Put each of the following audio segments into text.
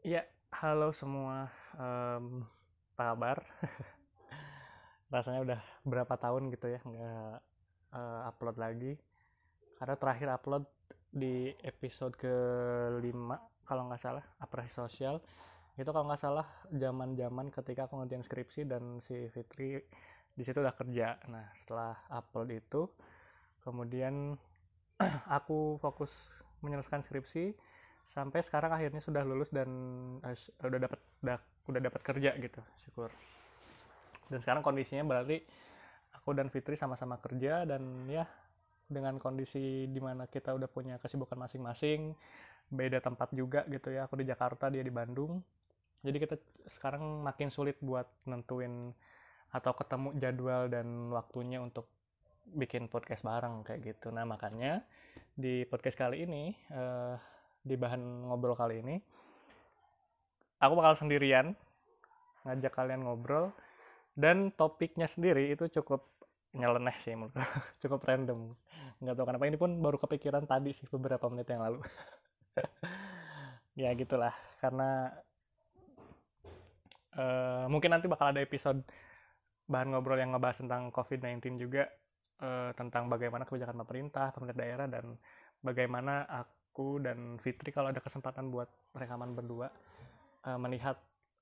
Ya, halo semua. Um, apa kabar? Rasanya udah berapa tahun gitu ya nggak uh, upload lagi. Karena terakhir upload di episode ke-5 kalau nggak salah, apresiasi sosial. Itu kalau nggak salah zaman-zaman ketika aku ngerjain skripsi dan si Fitri di situ udah kerja. Nah, setelah upload itu kemudian aku fokus menyelesaikan skripsi sampai sekarang akhirnya sudah lulus dan uh, udah dapat udah dapat kerja gitu syukur. Dan sekarang kondisinya berarti aku dan Fitri sama-sama kerja dan ya dengan kondisi di mana kita udah punya kesibukan masing-masing beda tempat juga gitu ya. Aku di Jakarta dia di Bandung. Jadi kita sekarang makin sulit buat nentuin atau ketemu jadwal dan waktunya untuk bikin podcast bareng kayak gitu. Nah makanya di podcast kali ini uh, di bahan ngobrol kali ini. Aku bakal sendirian ngajak kalian ngobrol dan topiknya sendiri itu cukup nyeleneh sih menurut cukup random. Nggak tahu kenapa ini pun baru kepikiran tadi sih beberapa menit yang lalu. Ya gitulah. Karena uh, mungkin nanti bakal ada episode bahan ngobrol yang ngebahas tentang COVID-19 juga uh, tentang bagaimana kebijakan pemerintah, pemerintah daerah dan bagaimana aku dan Fitri kalau ada kesempatan buat rekaman berdua uh, melihat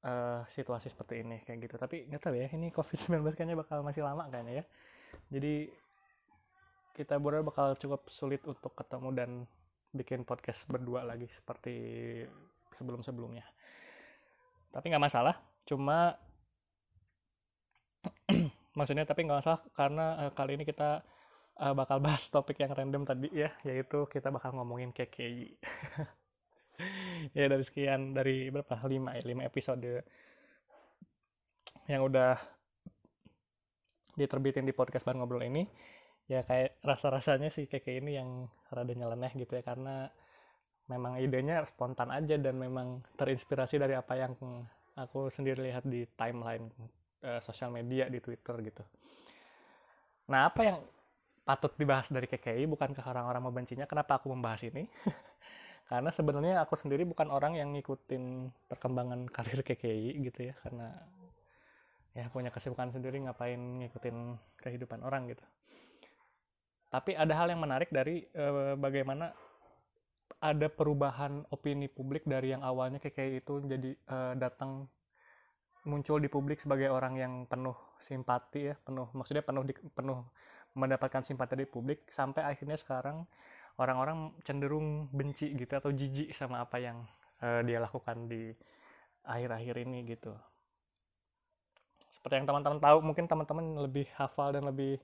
uh, situasi seperti ini kayak gitu. Tapi nggak tahu ya ini COVID-19 kayaknya bakal masih lama kayaknya ya. Jadi kita berdua bakal cukup sulit untuk ketemu dan bikin podcast berdua lagi seperti sebelum-sebelumnya. Tapi nggak masalah cuma maksudnya tapi nggak masalah karena uh, kali ini kita uh, bakal bahas topik yang random tadi ya, yaitu kita bakal ngomongin KKI. ya dari sekian dari berapa lima ya lima episode yang udah diterbitin di podcast baru ngobrol ini ya kayak rasa rasanya sih KKI ini yang rada nyeleneh gitu ya karena memang idenya spontan aja dan memang terinspirasi dari apa yang aku sendiri lihat di timeline uh, sosial media di Twitter gitu. Nah apa yang patut dibahas dari KKI bukan ke orang-orang membencinya kenapa aku membahas ini? Karena sebenarnya aku sendiri bukan orang yang ngikutin perkembangan karir KKI gitu ya karena ya punya kesibukan sendiri ngapain ngikutin kehidupan orang gitu. Tapi ada hal yang menarik dari e, bagaimana ada perubahan opini publik dari yang awalnya KKI itu jadi e, datang muncul di publik sebagai orang yang penuh simpati ya penuh maksudnya penuh di, penuh mendapatkan simpati dari publik sampai akhirnya sekarang orang-orang cenderung benci gitu atau jijik sama apa yang uh, dia lakukan di akhir-akhir ini gitu. Seperti yang teman-teman tahu, mungkin teman-teman lebih hafal dan lebih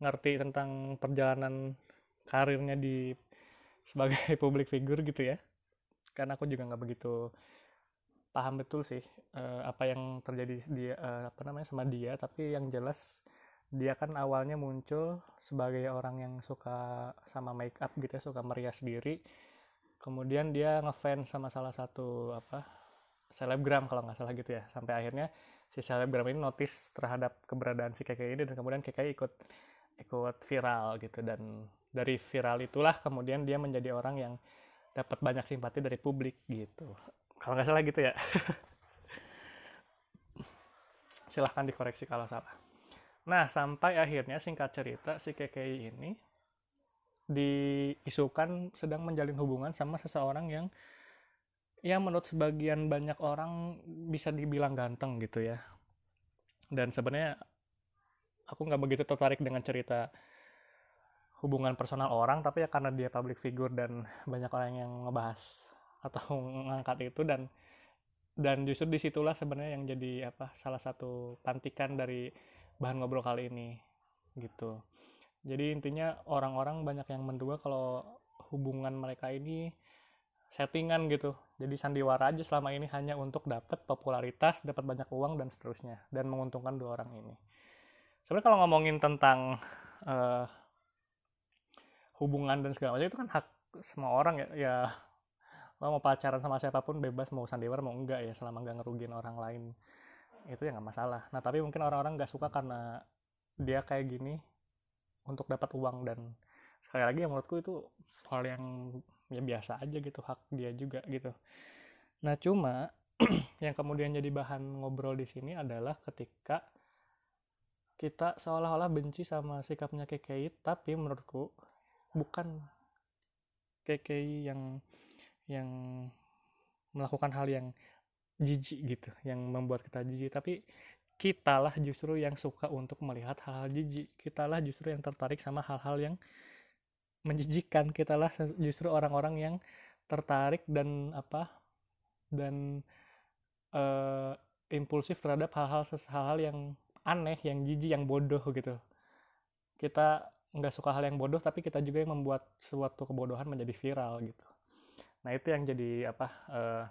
ngerti tentang perjalanan karirnya di sebagai public figure gitu ya. Karena aku juga nggak begitu paham betul sih uh, apa yang terjadi dia uh, apa namanya sama dia, tapi yang jelas dia kan awalnya muncul sebagai orang yang suka sama make up gitu ya suka merias diri. Kemudian dia ngefans sama salah satu apa selebgram kalau nggak salah gitu ya. Sampai akhirnya si selebgram ini notice terhadap keberadaan si KKI ini dan kemudian KKI ikut ikut viral gitu. Dan dari viral itulah kemudian dia menjadi orang yang dapat banyak simpati dari publik gitu. Kalau nggak salah gitu ya. Silahkan dikoreksi kalau salah Nah, sampai akhirnya singkat cerita si KKI ini diisukan sedang menjalin hubungan sama seseorang yang ya menurut sebagian banyak orang bisa dibilang ganteng gitu ya. Dan sebenarnya aku nggak begitu tertarik dengan cerita hubungan personal orang, tapi ya karena dia public figure dan banyak orang yang ngebahas atau ngangkat itu dan dan justru di situlah sebenarnya yang jadi apa salah satu pantikan dari bahan ngobrol kali ini gitu. Jadi intinya orang-orang banyak yang menduga kalau hubungan mereka ini settingan gitu. Jadi sandiwara aja selama ini hanya untuk dapat popularitas dapat banyak uang dan seterusnya. Dan menguntungkan dua orang ini. Sebenarnya kalau ngomongin tentang uh, hubungan dan segala macam itu kan hak semua orang ya. Ya lo mau pacaran sama siapa pun bebas mau sandiwara mau enggak ya selama nggak ngerugiin orang lain itu ya nggak masalah. Nah tapi mungkin orang-orang nggak suka karena dia kayak gini untuk dapat uang. Dan sekali lagi yang menurutku itu hal yang ya biasa aja gitu hak dia juga gitu. Nah cuma yang kemudian jadi bahan ngobrol di sini adalah ketika kita seolah-olah benci sama sikapnya KKI tapi menurutku bukan KKI yang yang melakukan hal yang jijik gitu yang membuat kita jijik. Tapi kitalah justru yang suka untuk melihat hal-hal jijik. Kitalah justru yang tertarik sama hal-hal yang menjijikkan. Kitalah justru orang-orang yang tertarik dan apa dan uh, impulsif terhadap hal-hal hal-hal yang aneh yang jijik yang bodoh gitu. Kita nggak suka hal yang bodoh tapi kita juga yang membuat suatu kebodohan menjadi viral gitu. Nah itu yang jadi apa uh,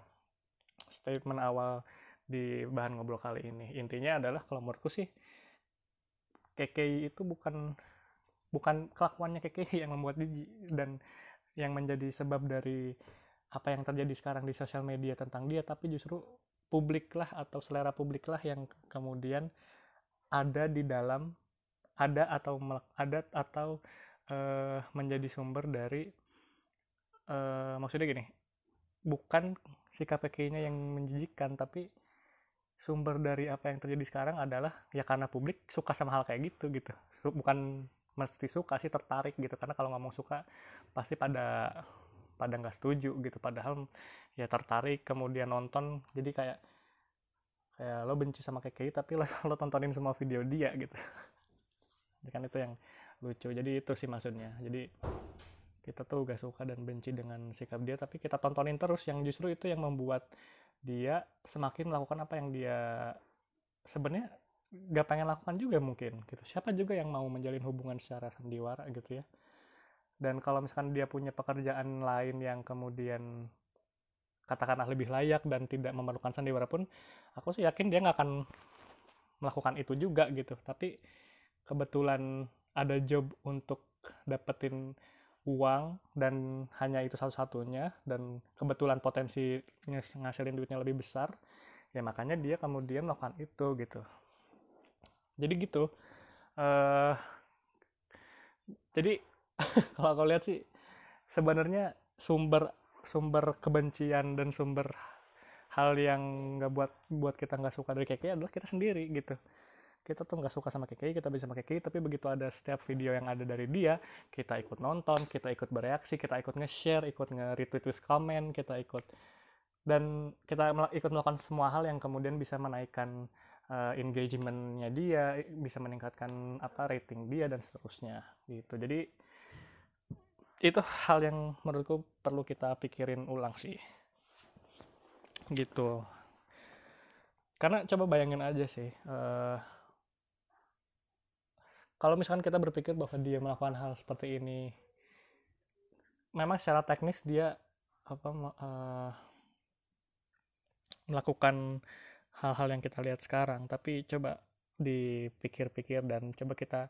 statement awal di bahan ngobrol kali ini. Intinya adalah kalau menurutku sih KKI itu bukan bukan kelakuannya KKI yang membuat jijik dan yang menjadi sebab dari apa yang terjadi sekarang di sosial media tentang dia tapi justru publik lah atau selera publik lah yang kemudian ada di dalam ada atau ada atau uh, menjadi sumber dari uh, maksudnya gini bukan sikap PKI-nya yang menjijikkan tapi sumber dari apa yang terjadi sekarang adalah ya karena publik suka sama hal kayak gitu gitu. Bukan mesti suka sih tertarik gitu. Karena kalau ngomong suka pasti pada pada nggak setuju gitu. Padahal ya tertarik kemudian nonton. Jadi kayak kayak lo benci sama KKI tapi lo, lo tontonin semua video dia gitu. Kan itu yang lucu. Jadi itu sih maksudnya. Jadi kita tuh gak suka dan benci dengan sikap dia tapi kita tontonin terus yang justru itu yang membuat dia semakin melakukan apa yang dia sebenarnya gak pengen lakukan juga mungkin gitu. Siapa juga yang mau menjalin hubungan secara sandiwara gitu ya. Dan kalau misalkan dia punya pekerjaan lain yang kemudian katakanlah lebih layak dan tidak memerlukan sandiwara pun aku sih yakin dia nggak akan melakukan itu juga gitu. Tapi kebetulan ada job untuk dapetin uang dan hanya itu satu-satunya dan kebetulan potensi ngasilin duitnya lebih besar ya makanya dia kemudian melakukan itu gitu. Jadi gitu. Uh, jadi kalau aku lihat sih sebenarnya sumber sumber kebencian dan sumber hal yang nggak buat buat kita nggak suka dari KKI adalah kita sendiri gitu kita tuh nggak suka sama KKI, kita bisa sama KKI, tapi begitu ada setiap video yang ada dari dia, kita ikut nonton, kita ikut bereaksi, kita ikut nge-share, ikut nge-retweet with comment, kita ikut dan kita ikut melakukan semua hal yang kemudian bisa menaikkan uh, engagementnya dia, bisa meningkatkan apa rating dia dan seterusnya gitu. Jadi itu hal yang menurutku perlu kita pikirin ulang sih gitu karena coba bayangin aja sih uh, kalau misalkan kita berpikir bahwa dia melakukan hal seperti ini memang secara teknis dia apa uh, melakukan hal-hal yang kita lihat sekarang. Tapi coba dipikir-pikir dan coba kita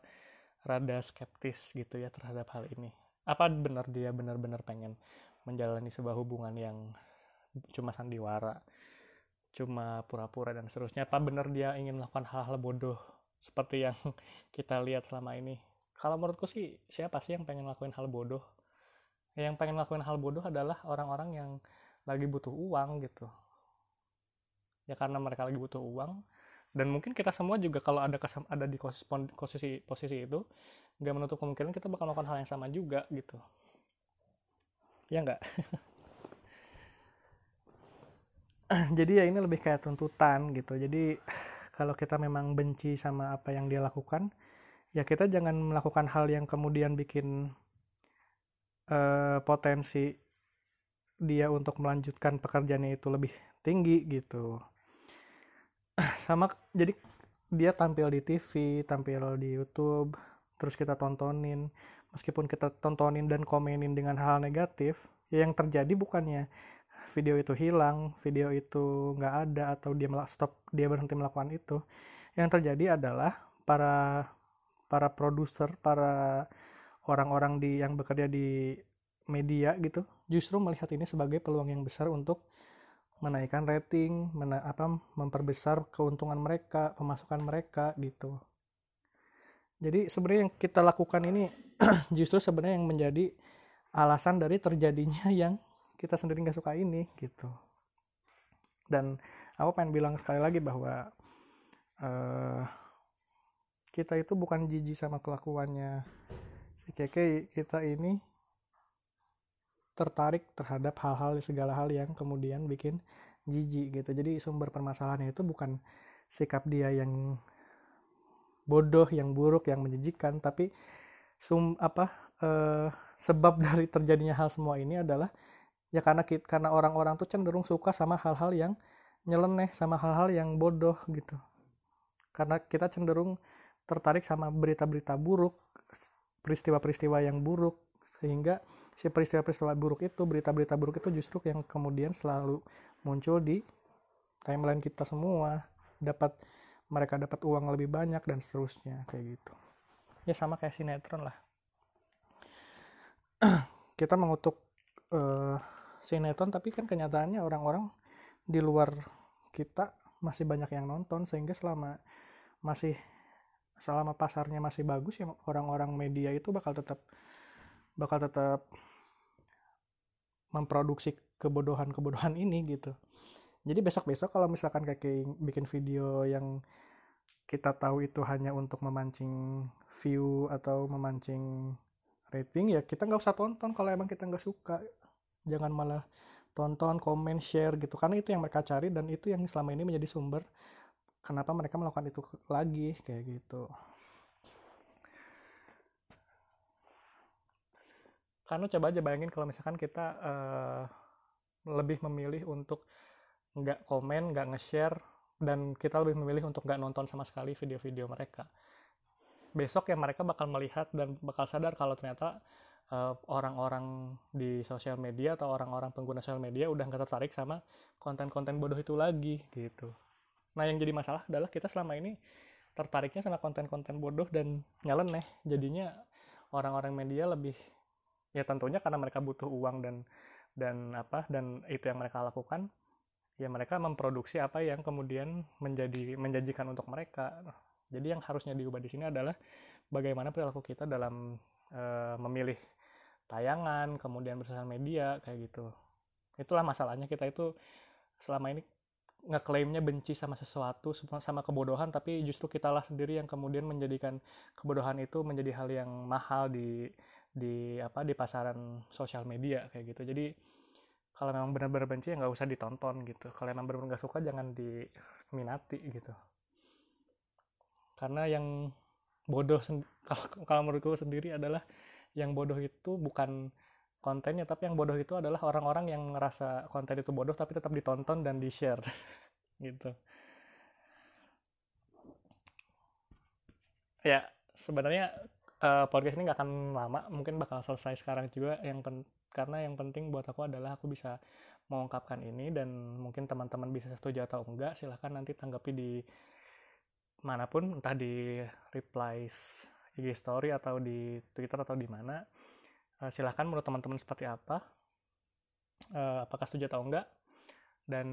rada skeptis gitu ya terhadap hal ini. Apa benar dia benar-benar pengen menjalani sebuah hubungan yang cuma sandiwara cuma pura-pura dan seterusnya? Apa benar dia ingin melakukan hal-hal bodoh seperti yang kita lihat selama ini. Kalau menurutku sih siapa sih yang pengen lakuin hal bodoh? Yang pengen lakuin hal bodoh adalah orang-orang yang lagi butuh uang gitu. Ya karena mereka lagi butuh uang. Dan mungkin kita semua juga kalau ada ada di posisi posisi itu nggak menutup kemungkinan kita bakal melakukan hal yang sama juga gitu. Ya nggak? Jadi ya ini lebih kayak tuntutan gitu. Jadi kalau kita memang benci sama apa yang dia lakukan ya kita jangan melakukan hal yang kemudian bikin uh, potensi dia untuk melanjutkan pekerjaannya itu lebih tinggi gitu. Sama jadi dia tampil di TV tampil di YouTube terus kita tontonin. Meskipun kita tontonin dan komenin dengan hal negatif ya yang terjadi bukannya video itu hilang, video itu nggak ada atau dia stop, dia berhenti melakukan itu, yang terjadi adalah para para produser, para orang-orang di yang bekerja di media gitu, justru melihat ini sebagai peluang yang besar untuk menaikkan rating, mena apa memperbesar keuntungan mereka, pemasukan mereka gitu. Jadi sebenarnya yang kita lakukan ini justru sebenarnya yang menjadi alasan dari terjadinya yang kita sendiri nggak suka ini gitu. Dan aku pengen bilang sekali lagi bahwa uh, kita itu bukan jijik sama kelakuannya si Keke. Kita ini tertarik terhadap hal-hal segala hal yang kemudian bikin jijik gitu. Jadi sumber permasalahannya itu bukan sikap dia yang bodoh yang buruk yang menjijikkan tapi sum apa uh, sebab dari terjadinya hal semua ini adalah ya karena karena orang-orang tuh cenderung suka sama hal-hal yang nyeleneh sama hal-hal yang bodoh gitu karena kita cenderung tertarik sama berita-berita buruk, peristiwa-peristiwa yang buruk, sehingga si peristiwa-peristiwa buruk itu, berita-berita buruk itu justru yang kemudian selalu muncul di timeline kita semua, dapat mereka dapat uang lebih banyak dan seterusnya kayak gitu. Ya sama kayak sinetron lah. kita mengutuk uh, sinetron tapi kan kenyataannya orang-orang di luar kita masih banyak yang nonton sehingga selama masih selama pasarnya masih bagus ya orang-orang media itu bakal tetap bakal tetap memproduksi kebodohan-kebodohan ini gitu. Jadi besok-besok kalau misalkan kayak bikin video yang kita tahu itu hanya untuk memancing view atau memancing rating ya kita nggak usah tonton kalau emang kita nggak suka jangan malah tonton komen share gitu. Karena itu yang mereka cari dan itu yang selama ini menjadi sumber kenapa mereka melakukan itu lagi kayak gitu. Karena coba aja bayangin kalau misalkan kita uh, lebih memilih untuk nggak komen nggak nge-share dan kita lebih memilih untuk nggak nonton sama sekali video-video mereka. Besok ya mereka bakal melihat dan bakal sadar kalau ternyata orang-orang uh, di sosial media atau orang-orang pengguna sosial media udah nggak tertarik sama konten-konten bodoh itu lagi gitu Nah, yang jadi masalah adalah kita selama ini tertariknya sama konten-konten bodoh dan nyeleneh. Jadinya orang-orang media lebih ya tentunya karena mereka butuh uang dan dan apa dan itu yang mereka lakukan ya mereka memproduksi apa yang kemudian menjadi menjanjikan untuk mereka. Jadi yang harusnya diubah di sini adalah bagaimana perilaku kita dalam e, memilih tayangan, kemudian bersosial media kayak gitu. Itulah masalahnya kita itu selama ini ngeklaimnya benci sama sesuatu sama kebodohan tapi justru kitalah sendiri yang kemudian menjadikan kebodohan itu menjadi hal yang mahal di di apa di pasaran sosial media kayak gitu. Jadi kalau memang benar-benar benci ya nggak usah ditonton gitu. Kalau memang benar-benar nggak suka jangan diminati gitu. Karena yang bodoh kalau menurutku sendiri adalah yang bodoh itu bukan kontennya tapi yang bodoh itu adalah orang-orang yang ngerasa konten itu bodoh tapi tetap ditonton dan di share gitu. Ya sebenarnya uh, podcast ini nggak akan lama mungkin bakal selesai sekarang juga. Yang pen karena yang penting buat aku adalah aku bisa mengungkapkan ini dan mungkin teman-teman bisa setuju atau enggak silahkan nanti tanggapi di mana pun entah di replies IG story atau di Twitter atau di mana uh, silahkan menurut teman-teman seperti apa uh, apakah setuju atau enggak. Dan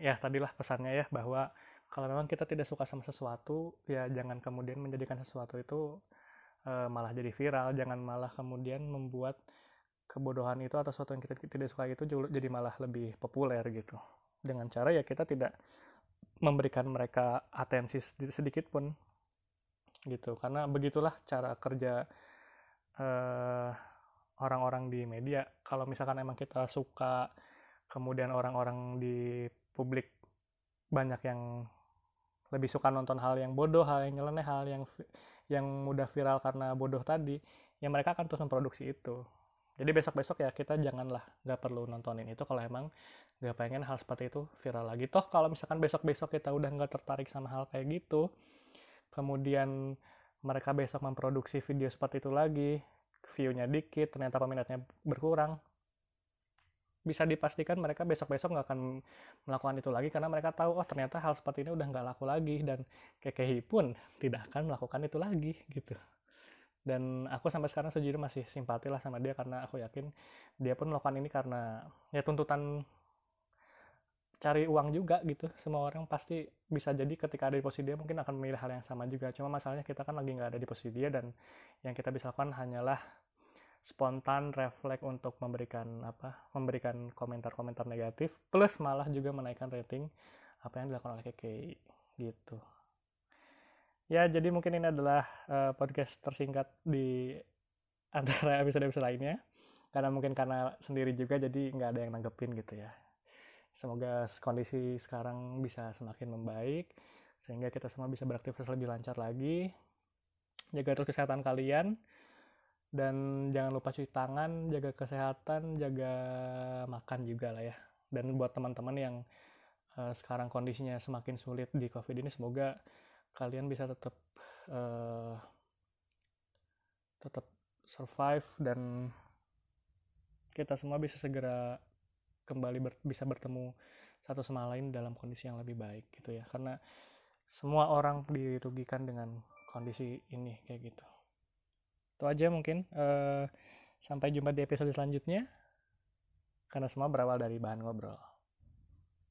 ya tadilah pesannya ya bahwa kalau memang kita tidak suka sama sesuatu ya jangan kemudian menjadikan sesuatu itu uh, malah jadi viral. Jangan malah kemudian membuat kebodohan itu atau sesuatu yang kita tidak suka itu jadi malah lebih populer gitu. Dengan cara ya kita tidak memberikan mereka atensi sedikit pun gitu karena begitulah cara kerja uh, orang-orang di media kalau misalkan emang kita suka kemudian orang-orang di publik banyak yang lebih suka nonton hal yang bodoh, hal yang nyeleneh, hal yang yang mudah viral karena bodoh tadi, ya mereka akan terus memproduksi itu. Jadi besok-besok ya kita janganlah nggak perlu nontonin itu kalau emang nggak pengen hal seperti itu viral lagi. Toh kalau misalkan besok-besok kita udah nggak tertarik sama hal kayak gitu, kemudian mereka besok memproduksi video seperti itu lagi, view-nya dikit, ternyata peminatnya berkurang, bisa dipastikan mereka besok-besok nggak akan melakukan itu lagi karena mereka tahu oh ternyata hal seperti ini udah nggak laku lagi dan KKI pun tidak akan melakukan itu lagi gitu. Dan aku sampai sekarang sejujurnya masih simpati lah sama dia karena aku yakin dia pun melakukan ini karena ya tuntutan cari uang juga gitu semua orang pasti bisa jadi ketika ada di posisi dia mungkin akan memilih hal yang sama juga. Cuma masalahnya kita kan lagi nggak ada di posisi dia dan yang kita bisa lakukan hanyalah spontan refleks untuk memberikan apa memberikan komentar-komentar negatif plus malah juga menaikkan rating apa yang dilakukan oleh KKI gitu. Ya jadi mungkin ini adalah uh, podcast tersingkat di antara episode-episode lainnya. Karena mungkin karena sendiri juga jadi nggak ada yang nanggepin gitu ya semoga kondisi sekarang bisa semakin membaik sehingga kita semua bisa beraktivitas lebih lancar lagi. Jaga terus kesehatan kalian dan jangan lupa cuci tangan jaga kesehatan jaga makan juga lah ya. Dan buat teman-teman yang uh, sekarang kondisinya semakin sulit di covid ini semoga kalian bisa tetap uh, tetap survive dan kita semua bisa segera kembali ber, bisa bertemu satu sama lain dalam kondisi yang lebih baik gitu ya. Karena semua orang dirugikan dengan kondisi ini kayak gitu. Itu aja mungkin uh, sampai jumpa di episode selanjutnya. Karena semua berawal dari bahan ngobrol